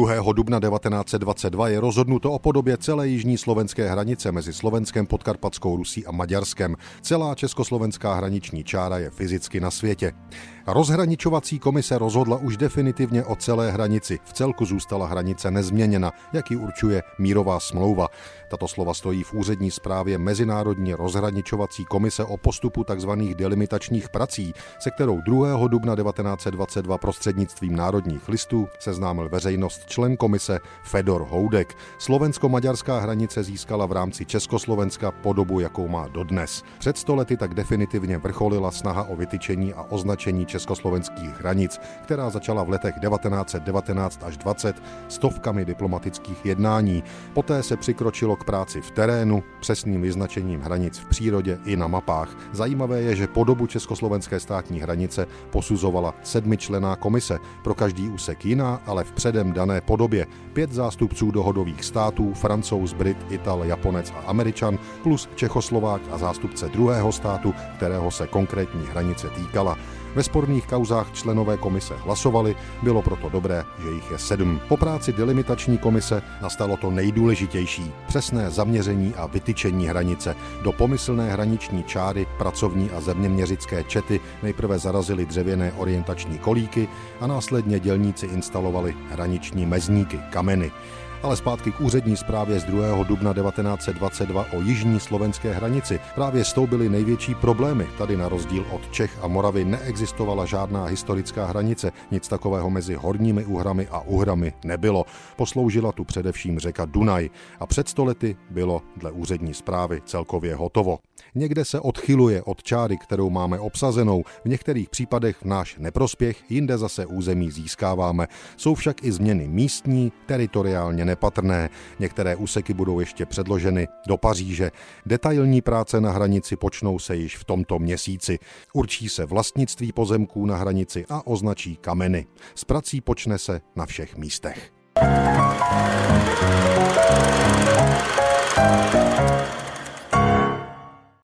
2. dubna 1922 je rozhodnuto o podobě celé jižní slovenské hranice mezi Slovenskem, Podkarpatskou Rusí a Maďarskem. Celá československá hraniční čára je fyzicky na světě. Rozhraničovací komise rozhodla už definitivně o celé hranici. V celku zůstala hranice nezměněna, jak ji určuje mírová smlouva. Tato slova stojí v úřední zprávě Mezinárodní rozhraničovací komise o postupu tzv. delimitačních prací, se kterou 2. dubna 1922 prostřednictvím národních listů seznámil veřejnost člen komise Fedor Houdek. Slovensko-maďarská hranice získala v rámci Československa podobu, jakou má dodnes. Před stolety tak definitivně vrcholila snaha o vytyčení a označení československých hranic, která začala v letech 1919 až 20 stovkami diplomatických jednání. Poté se přikročilo k práci v terénu, přesným vyznačením hranic v přírodě i na mapách. Zajímavé je, že podobu československé státní hranice posuzovala sedmičlená komise, pro každý úsek jiná, ale v předem dané podobě. Pět zástupců dohodových států, francouz, brit, ital, japonec a američan, plus Čechoslovák a zástupce druhého státu, kterého se konkrétní hranice týkala. Ve sporných kauzách členové komise hlasovali, bylo proto dobré, že jich je sedm. Po práci delimitační komise nastalo to nejdůležitější, přesné zaměření a vytyčení hranice. Do pomyslné hraniční čáry pracovní a zeměměřické čety nejprve zarazili dřevěné orientační kolíky a následně dělníci instalovali hraniční mezníky, kameny. Ale zpátky k úřední zprávě z 2. dubna 1922 o jižní slovenské hranici. Právě s tou byly největší problémy. Tady na rozdíl od Čech a Moravy neexistovala žádná historická hranice. Nic takového mezi horními Uhrami a Uhrami nebylo. Posloužila tu především řeka Dunaj a před stolety bylo dle úřední zprávy celkově hotovo. Někde se odchyluje od čáry, kterou máme obsazenou, v některých případech v náš neprospěch, jinde zase území získáváme. Jsou však i změny místní, teritoriálně nepatrné. Některé úseky budou ještě předloženy do Paříže. Detailní práce na hranici počnou se již v tomto měsíci. Určí se vlastnictví pozemků na hranici a označí kameny. S prací počne se na všech místech. thank you